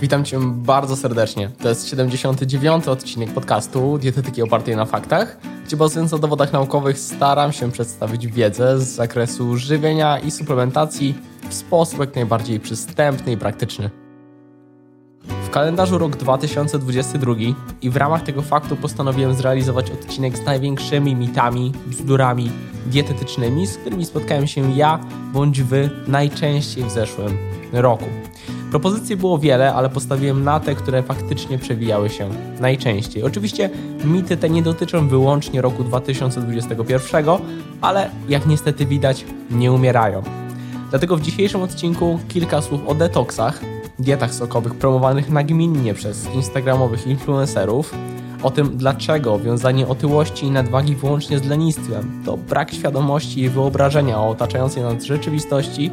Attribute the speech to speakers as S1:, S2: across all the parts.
S1: Witam Cię bardzo serdecznie. To jest 79. odcinek podcastu Dietetyki opartej na faktach, gdzie bazując na dowodach naukowych staram się przedstawić wiedzę z zakresu żywienia i suplementacji w sposób jak najbardziej przystępny i praktyczny. W kalendarzu rok 2022 i w ramach tego faktu postanowiłem zrealizować odcinek z największymi mitami, bzdurami dietetycznymi, z którymi spotkałem się ja bądź wy najczęściej w zeszłym roku. Propozycji było wiele, ale postawiłem na te, które faktycznie przewijały się najczęściej. Oczywiście mity te nie dotyczą wyłącznie roku 2021, ale jak niestety widać, nie umierają. Dlatego w dzisiejszym odcinku kilka słów o detoksach, dietach sokowych promowanych nagminnie przez instagramowych influencerów, o tym dlaczego wiązanie otyłości i nadwagi wyłącznie z lenistwem to brak świadomości i wyobrażenia o otaczającej nas rzeczywistości,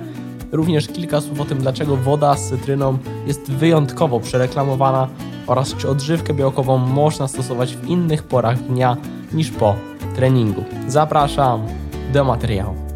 S1: również kilka słów o tym dlaczego woda z cytryną jest wyjątkowo przereklamowana oraz czy odżywkę białkową można stosować w innych porach dnia niż po treningu. Zapraszam do materiału.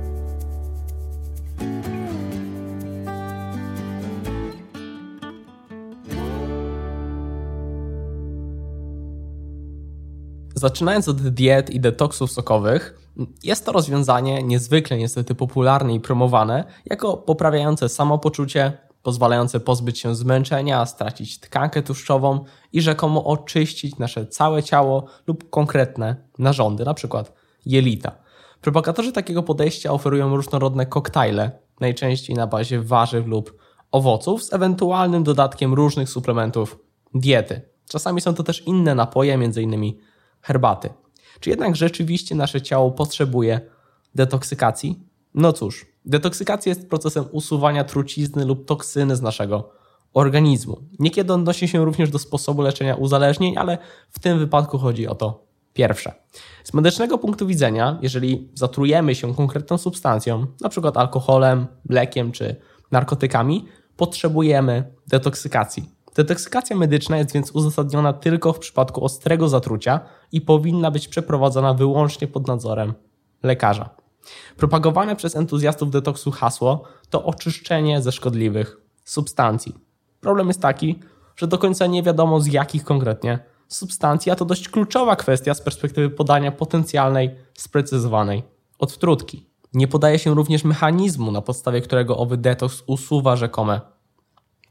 S1: Zaczynając od diet i detoksów sokowych, jest to rozwiązanie niezwykle niestety popularne i promowane jako poprawiające samopoczucie, pozwalające pozbyć się zmęczenia, stracić tkankę tłuszczową i rzekomo oczyścić nasze całe ciało lub konkretne narządy, np. jelita. Propagatorzy takiego podejścia oferują różnorodne koktajle, najczęściej na bazie warzyw lub owoców, z ewentualnym dodatkiem różnych suplementów diety. Czasami są to też inne napoje, m.in herbaty. Czy jednak rzeczywiście nasze ciało potrzebuje detoksykacji? No cóż, detoksykacja jest procesem usuwania trucizny lub toksyny z naszego organizmu. Niekiedy odnosi się również do sposobu leczenia uzależnień, ale w tym wypadku chodzi o to pierwsze. Z medycznego punktu widzenia, jeżeli zatrujemy się konkretną substancją, np. alkoholem, mlekiem czy narkotykami, potrzebujemy detoksykacji. Detoksykacja medyczna jest więc uzasadniona tylko w przypadku ostrego zatrucia i powinna być przeprowadzona wyłącznie pod nadzorem lekarza. Propagowane przez entuzjastów detoksu hasło to oczyszczenie ze szkodliwych substancji. Problem jest taki, że do końca nie wiadomo z jakich konkretnie substancji, a to dość kluczowa kwestia z perspektywy podania potencjalnej, sprecyzowanej odwtrutki. Nie podaje się również mechanizmu, na podstawie którego owy detoks usuwa rzekome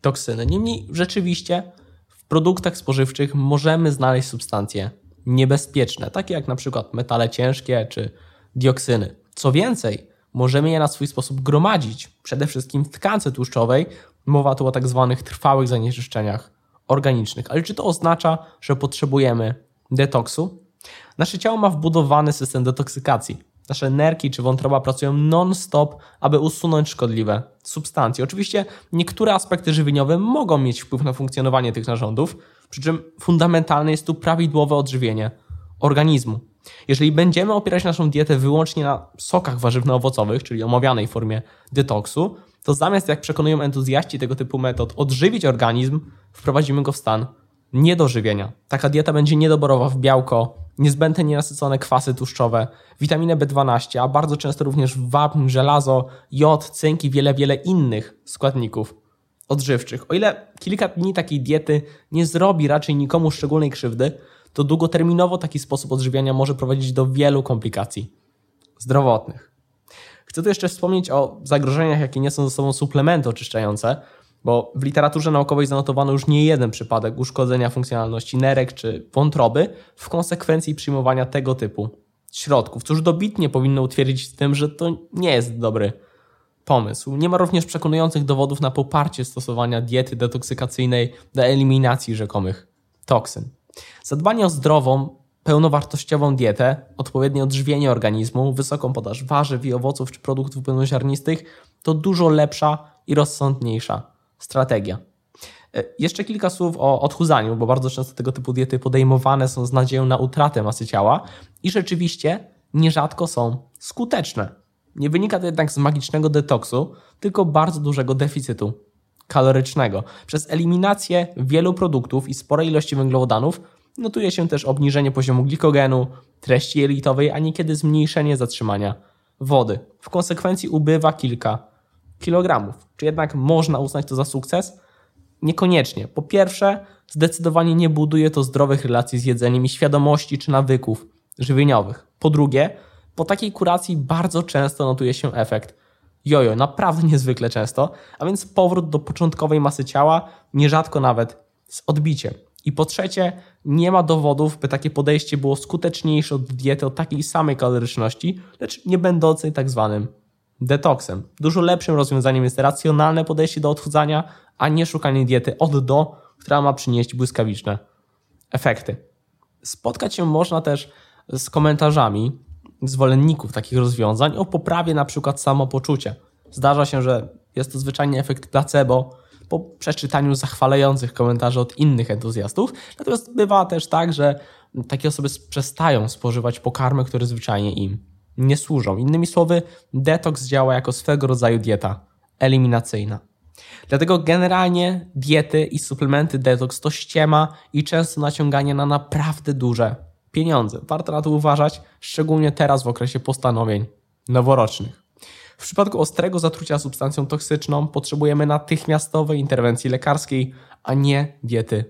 S1: toksyny. Niemniej rzeczywiście w produktach spożywczych możemy znaleźć substancje niebezpieczne, takie jak na przykład metale ciężkie czy dioksyny. Co więcej, możemy je na swój sposób gromadzić, przede wszystkim w tkance tłuszczowej. Mowa tu o tak zwanych trwałych zanieczyszczeniach organicznych. Ale czy to oznacza, że potrzebujemy detoksu? Nasze ciało ma wbudowany system detoksykacji. Nasze nerki czy wątroba pracują non-stop, aby usunąć szkodliwe substancje. Oczywiście niektóre aspekty żywieniowe mogą mieć wpływ na funkcjonowanie tych narządów, przy czym fundamentalne jest tu prawidłowe odżywienie organizmu. Jeżeli będziemy opierać naszą dietę wyłącznie na sokach warzywno-owocowych, czyli omawianej formie detoksu, to zamiast, jak przekonują entuzjaści tego typu metod, odżywić organizm, wprowadzimy go w stan niedożywienia. Taka dieta będzie niedoborowa w białko, niezbędne nienasycone kwasy tłuszczowe, witaminę B12, a bardzo często również wapń, żelazo, jod, cynk i wiele, wiele innych składników odżywczych. O ile kilka dni takiej diety nie zrobi raczej nikomu szczególnej krzywdy, to długoterminowo taki sposób odżywiania może prowadzić do wielu komplikacji zdrowotnych. Chcę tu jeszcze wspomnieć o zagrożeniach, jakie niosą ze sobą suplementy oczyszczające, bo w literaturze naukowej zanotowano już nie jeden przypadek uszkodzenia funkcjonalności nerek czy wątroby w konsekwencji przyjmowania tego typu środków, już dobitnie powinno utwierdzić w tym, że to nie jest dobry pomysł. Nie ma również przekonujących dowodów na poparcie stosowania diety detoksykacyjnej do eliminacji rzekomych toksyn. Zadbanie o zdrową, pełnowartościową dietę, odpowiednie odżywienie organizmu, wysoką podaż warzyw i owoców czy produktów pełnoziarnistych to dużo lepsza i rozsądniejsza strategia. E, jeszcze kilka słów o odchudzaniu, bo bardzo często tego typu diety podejmowane są z nadzieją na utratę masy ciała i rzeczywiście nierzadko są skuteczne. Nie wynika to jednak z magicznego detoksu, tylko bardzo dużego deficytu kalorycznego. Przez eliminację wielu produktów i sporej ilości węglowodanów notuje się też obniżenie poziomu glikogenu, treści jelitowej, a niekiedy zmniejszenie zatrzymania wody. W konsekwencji ubywa kilka Czy jednak można uznać to za sukces? Niekoniecznie. Po pierwsze, zdecydowanie nie buduje to zdrowych relacji z jedzeniem i świadomości czy nawyków żywieniowych. Po drugie, po takiej kuracji bardzo często notuje się efekt jojo, naprawdę niezwykle często, a więc powrót do początkowej masy ciała, nierzadko nawet z odbiciem. I po trzecie, nie ma dowodów, by takie podejście było skuteczniejsze od diety o takiej samej kaloryczności, lecz nie będącej tak zwanym detoksem. Dużo lepszym rozwiązaniem jest racjonalne podejście do odchudzania, a nie szukanie diety od do, która ma przynieść błyskawiczne efekty. Spotkać się można też z komentarzami zwolenników takich rozwiązań o poprawie na przykład samopoczucia. Zdarza się, że jest to zwyczajnie efekt placebo po przeczytaniu zachwalających komentarzy od innych entuzjastów. Natomiast bywa też tak, że takie osoby przestają spożywać pokarmy, które zwyczajnie im nie służą. Innymi słowy, detoks działa jako swego rodzaju dieta eliminacyjna. Dlatego generalnie diety i suplementy detoks to ściema i często naciąganie na naprawdę duże pieniądze. Warto na to uważać, szczególnie teraz w okresie postanowień noworocznych. W przypadku ostrego zatrucia substancją toksyczną potrzebujemy natychmiastowej interwencji lekarskiej, a nie diety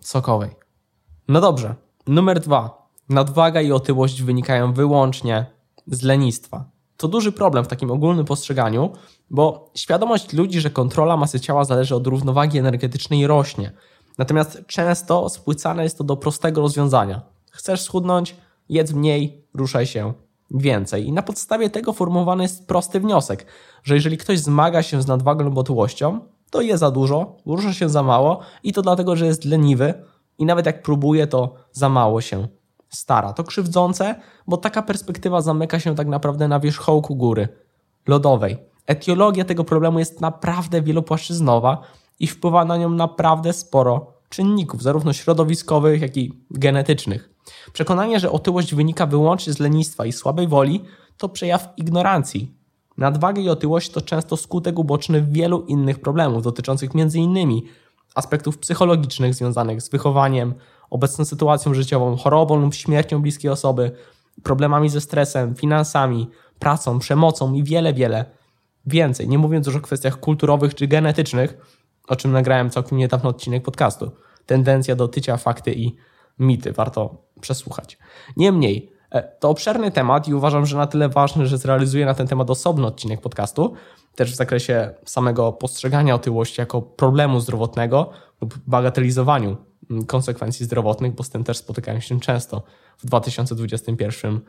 S1: sokowej. No dobrze, numer dwa. Nadwaga i otyłość wynikają wyłącznie z lenistwa. To duży problem w takim ogólnym postrzeganiu, bo świadomość ludzi, że kontrola masy ciała zależy od równowagi energetycznej rośnie. Natomiast często spłycane jest to do prostego rozwiązania. Chcesz schudnąć? Jedz mniej, ruszaj się więcej. I na podstawie tego formułowany jest prosty wniosek, że jeżeli ktoś zmaga się z nadwagą lub otyłością, to je za dużo, rusza się za mało i to dlatego, że jest leniwy i nawet jak próbuje, to za mało się stara. To krzywdzące, bo taka perspektywa zamyka się tak naprawdę na wierzchołku góry lodowej. Etiologia tego problemu jest naprawdę wielopłaszczyznowa i wpływa na nią naprawdę sporo czynników, zarówno środowiskowych, jak i genetycznych. Przekonanie, że otyłość wynika wyłącznie z lenistwa i słabej woli, to przejaw ignorancji. Nadwaga i otyłość to często skutek uboczny wielu innych problemów, dotyczących m.in. aspektów psychologicznych związanych z wychowaniem, obecną sytuacją życiową, chorobą lub śmiercią bliskiej osoby, problemami ze stresem, finansami, pracą, przemocą i wiele, wiele więcej. Nie mówiąc już o kwestiach kulturowych czy genetycznych, o czym nagrałem całkiem niedawno odcinek podcastu. Tendencja do tycia fakty i mity. Warto przesłuchać. Niemniej, e, to obszerny temat i uważam, że na tyle ważny, że zrealizuję na ten temat osobny odcinek podcastu, też w zakresie samego postrzegania otyłości jako problemu zdrowotnego lub bagatelizowaniu konsekwencji zdrowotnych, bo z tym też spotykają się często w 2021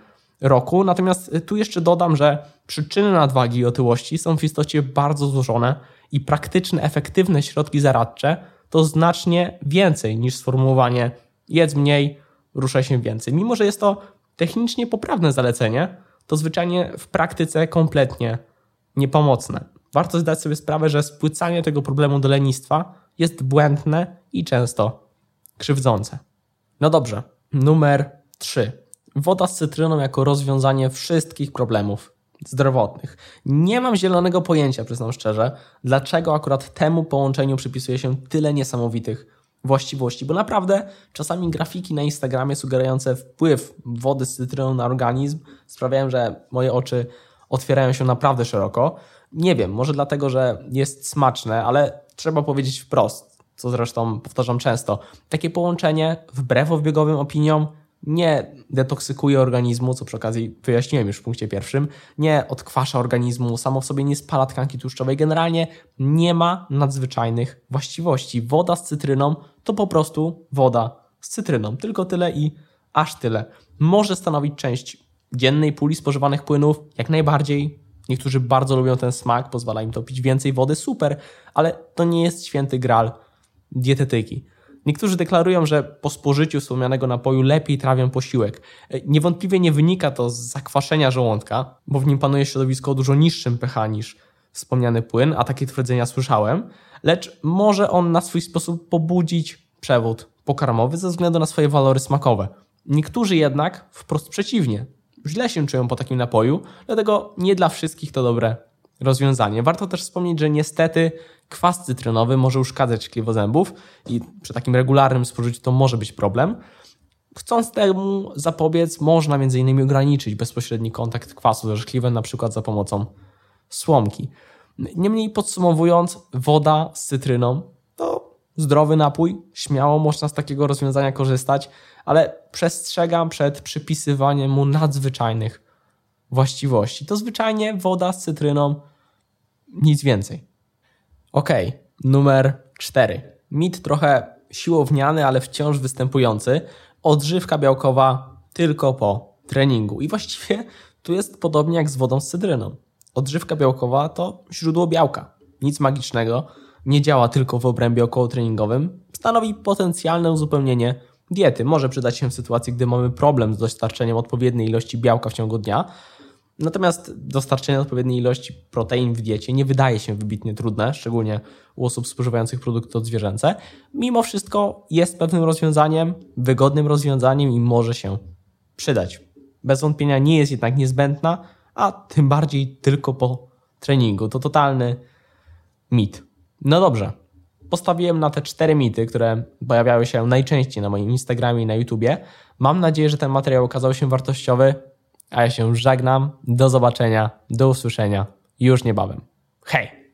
S1: roku. Natomiast e, tu jeszcze dodam, że przyczyny nadwagi i otyłości są w istocie bardzo złożone i praktyczne, efektywne środki zaradcze to znacznie więcej niż sformułowanie jedz mniej, ruszaj się więcej. Mimo, że jest to technicznie poprawne zalecenie, to zwyczajnie w praktyce kompletnie niepomocne. Warto zdać sobie sprawę, że spłycanie tego problemu do lenistwa jest błędne i często krzywdzące. No dobrze, numer 3. Woda z cytryną jako rozwiązanie wszystkich problemów zdrowotnych. Nie mam zielonego pojęcia, przyznam szczerze, dlaczego akurat temu połączeniu przypisuje się tyle niesamowitych właściwości, bo naprawdę czasami grafiki na Instagramie sugerujące wpływ wody z cytryną na organizm sprawiają, że moje oczy otwierają się naprawdę szeroko. Nie wiem, może dlatego, że jest smaczne, ale trzeba powiedzieć wprost, co zresztą powtarzam często. Takie połączenie, wbrew obiegowym opiniom, nie detoksykuje organizmu, co przy okazji wyjaśniłem już w punkcie pierwszym, nie odkwasza organizmu, samo w sobie nie spala tkanki tłuszczowej, generalnie nie ma nadzwyczajnych właściwości. Woda z cytryną to po prostu woda z cytryną, tylko tyle i aż tyle. Może stanowić część dziennej puli spożywanych płynów, jak najbardziej. Niektórzy bardzo lubią ten smak, pozwala im to pić więcej wody, super, ale to nie jest święty gral dietetyki. Niektórzy deklarują, że po spożyciu wspomnianego napoju lepiej trawią posiłek. E, niewątpliwie nie wynika to z zakwaszenia żołądka, bo w nim panuje środowisko o dużo niższym pH niż wspomniany płyn, a takie twierdzenia słyszałem, lecz może on na swój sposób pobudzić przewód pokarmowy ze względu na swoje walory smakowe. Niektórzy jednak wprost przeciwnie. Źle się czują po takim napoju, dlatego nie dla wszystkich to dobre rozwiązanie. Warto też wspomnieć, że niestety kwas cytrynowy może uszkadzać zębów i przy takim regularnym spożyciu to może być problem. Chcąc temu zapobiec, można m.in. ograniczyć bezpośredni kontakt kwasu ze szkliwem, na przykład za pomocą słomki. Niemniej podsumowując, woda z cytryną to zdrowy napój, śmiało można z takiego rozwiązania korzystać, ale przestrzegam przed przypisywaniem mu nadzwyczajnych właściwości. To zwyczajnie woda z cytryną, nic więcej. Ok, numer cztery. Mit trochę siłowniany, ale wciąż występujący. Odżywka białkowa tylko po treningu. I właściwie tu jest podobnie jak z wodą z cytryną. Odżywka białkowa to źródło białka. Nic magicznego, nie działa tylko w obrębie okołotreningowym, stanowi potencjalne uzupełnienie diety. Może przydać się w sytuacji, gdy mamy problem z dostarczeniem odpowiedniej ilości białka w ciągu dnia. Natomiast dostarczenie odpowiedniej ilości protein w diecie nie wydaje się wybitnie trudne, szczególnie u osób spożywających produkty odzwierzęce. Mimo wszystko jest pewnym rozwiązaniem, wygodnym rozwiązaniem i może się przydać. Bez wątpienia nie jest jednak niezbędna, a tym bardziej tylko po treningu. To totalny mit. No dobrze. Postawiłem na te cztery mity, które pojawiały się najczęściej na moim Instagramie i na YouTubie. Mam nadzieję, że ten materiał okazał się wartościowy, a ja się żegnam. Do zobaczenia, do usłyszenia już niebawem. Hej!